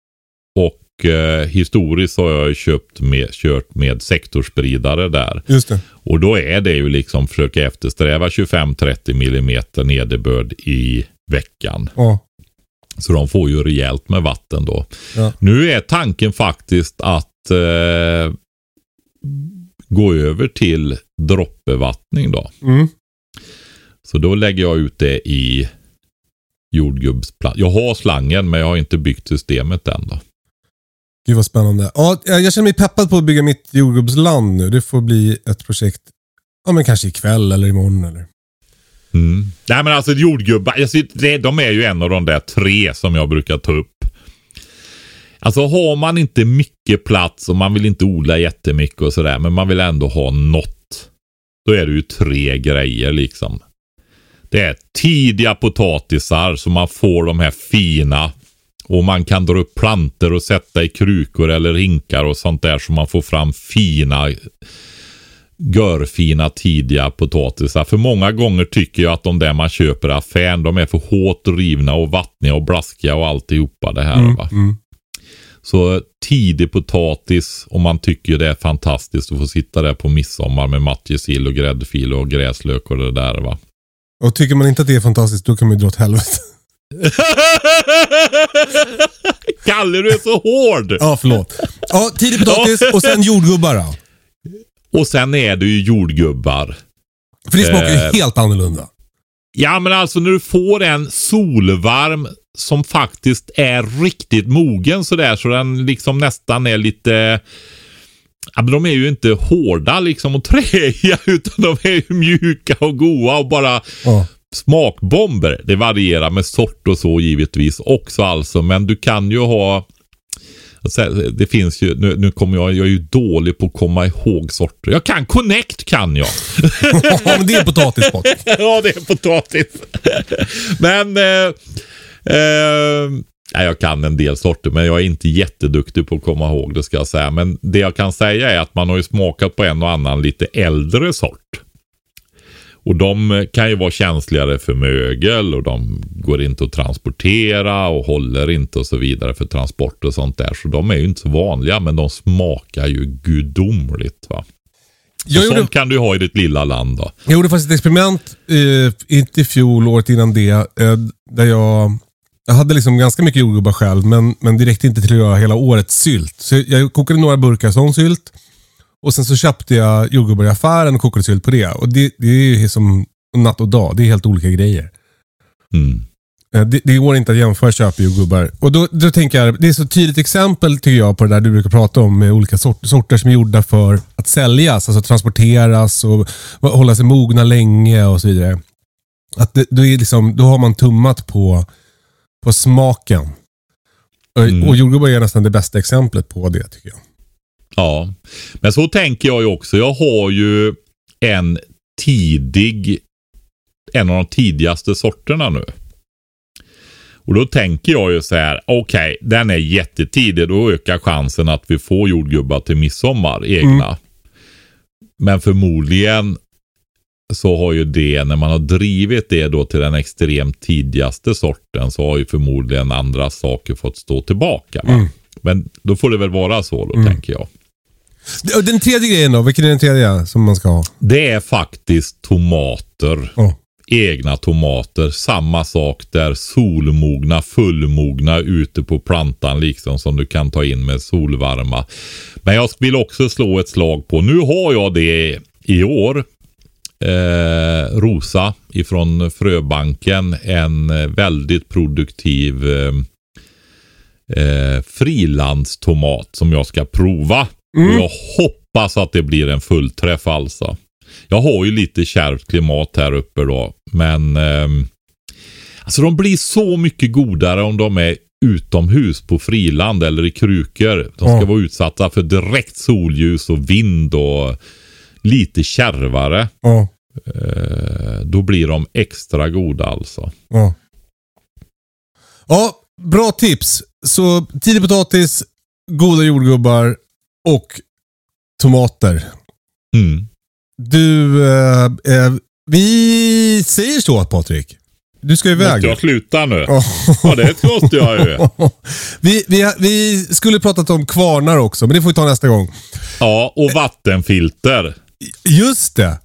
Och eh, historiskt har jag ju köpt med, kört med sektorspridare där. Just det. Och då är det ju liksom försöka eftersträva 25-30 millimeter nederbörd i veckan. Ja. Så de får ju rejält med vatten då. Ja. Nu är tanken faktiskt att eh, gå över till droppbevattning då. Mm. Så då lägger jag ut det i jordgubbsplan. Jag har slangen men jag har inte byggt systemet än då. Gud vad spännande. Ja, jag känner mig peppad på att bygga mitt jordgubbsland nu. Det får bli ett projekt, ja men kanske ikväll eller imorgon eller. Mm. Nej men alltså jordgubbar, alltså, det, de är ju en av de där tre som jag brukar ta upp. Alltså har man inte mycket plats och man vill inte odla jättemycket och sådär men man vill ändå ha något. Då är det ju tre grejer liksom. Det är tidiga potatisar så man får de här fina och man kan dra upp planter och sätta i krukor eller hinkar och sånt där så man får fram fina görfina tidiga potatisar. För många gånger tycker jag att de där man köper i affären, de är för hårt rivna och vattniga och blaskiga och alltihopa det här. Mm, Va? mm. Så tidig potatis, om man tycker det är fantastiskt att få sitta där på midsommar med matjessill och gräddfil och gräslök och det där va. Och tycker man inte att det är fantastiskt, då kan man ju dra åt helvete. Kalle, du är så hård! Ja, förlåt. Ja, tidig potatis och sen jordgubbar då. Och sen är det ju jordgubbar. För det smakar ju Eh. helt annorlunda. Ja, men alltså när du får en solvarm som faktiskt är riktigt mogen sådär så den liksom nästan är lite Ja, men de är ju inte hårda liksom och träiga utan de är ju mjuka och goa och bara Ja. smakbomber. Det varierar med sort och så givetvis också alltså men du kan ju ha det finns ju, nu, nu kommer jag, jag är ju dålig på att komma ihåg sorter. Jag kan Connect kan jag. ja, men det är potatis Patrik. ja, det är potatis. men eh, eh, jag kan en del sorter, men jag är inte jätteduktig på att komma ihåg det ska jag säga. Men det jag kan säga är att man har ju smakat på en och annan lite äldre sort. Och de kan ju vara känsligare för mögel och de går inte att transportera och håller inte och så vidare för transport och sånt där. Så de är ju inte så vanliga men de smakar ju gudomligt. Va? Jag och gjorde, sånt kan du ha i ditt lilla land då. jag gjorde faktiskt ett experiment, eh, inte i fjol, året innan det, eh, där jag jag hade liksom ganska mycket jordgubbar själv, men, men det räckte inte till att göra hela årets sylt. Så jag kokade några burkar sån sylt. Och sen så köpte jag jordgubbar i affären och kokade sylt på det. Och det, det är ju som och natt och dag. Det är helt olika grejer. Mm. Eh, Det, det går inte att jämföra köpjordgubbar. Och då, då tänker jag, det är så tydligt exempel tycker jag på det där du brukar prata om med olika sort, sorter som är gjorda för att säljas, alltså transporteras och hålla sig mogna länge och så vidare. Att det, då, är liksom, då har man tummat på, på smaken. Och, Mm. och jordgubbar är nästan det bästa exemplet på det tycker jag. Ja, men så tänker jag ju också. Jag har ju en tidig, en av de tidigaste sorterna nu. Och då tänker jag ju så här, okej, den är jättetidig. Då ökar chansen att vi får jordgubbar till midsommar, egna. Men förmodligen så har ju det, när man har drivit det då till den extremt tidigaste sorten, så har ju förmodligen andra saker fått stå tillbaka. Mm. Men då får det väl vara så då, tänker jag. Den tredje grejen då, vilken är den tredje som man ska ha? Det är faktiskt tomater. Ja. Egna tomater. Samma sak där. Solmogna, fullmogna ute på plantan liksom som du kan ta in med solvarma. Men jag vill också slå ett slag på. Nu har jag det i år. Eh, Rosa ifrån Fröbanken. En väldigt produktiv eh, eh, frilandstomat som jag ska prova. Och jag hoppas att det blir en fullträff alltså. Jag har ju lite kärvt klimat här uppe då. Men ehm, alltså de blir så mycket godare om de är utomhus på friland eller i krukor. De ska Ja. vara utsatta för direkt solljus och vind och lite kärvare. Ja. Eh, då blir de extra goda alltså. Ja. ja, bra tips. Så tidig potatis, goda jordgubbar och tomater. Mm. Du, eh, eh, vi säger så Patrik. Du ska iväg. Måste jag sluta nu? Ja. Ja, det måste jag ju. vi, vi, vi skulle pratat om kvarnar också, men det får vi ta nästa gång. Ja, och vattenfilter. Just det.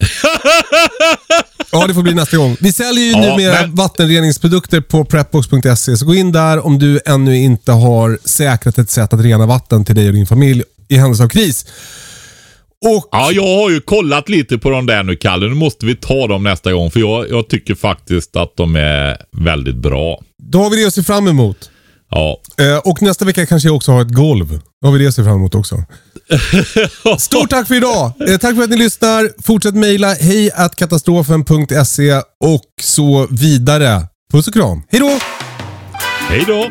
Ja, det får bli nästa gång. Vi säljer ju Ja, numera men- vattenreningsprodukter på prepbox.se. Så gå in där om du ännu inte har säkrat ett sätt att rena vatten till dig och din familj i händelse av kris. Och Ja, jag har ju kollat lite på de där nu, Kalle. Nu måste vi ta dem nästa gång. För jag, jag tycker faktiskt att de är väldigt bra. då har vi det att se fram emot. Ja. Eh, och nästa vecka kanske jag också har ett golv. Då har vi det att se fram emot också. Stort tack för idag! Eh, tack för att ni lyssnar. Fortsätt mejla hejkatastrofen.se och så vidare. Puss och kram. Hej då! Hej då!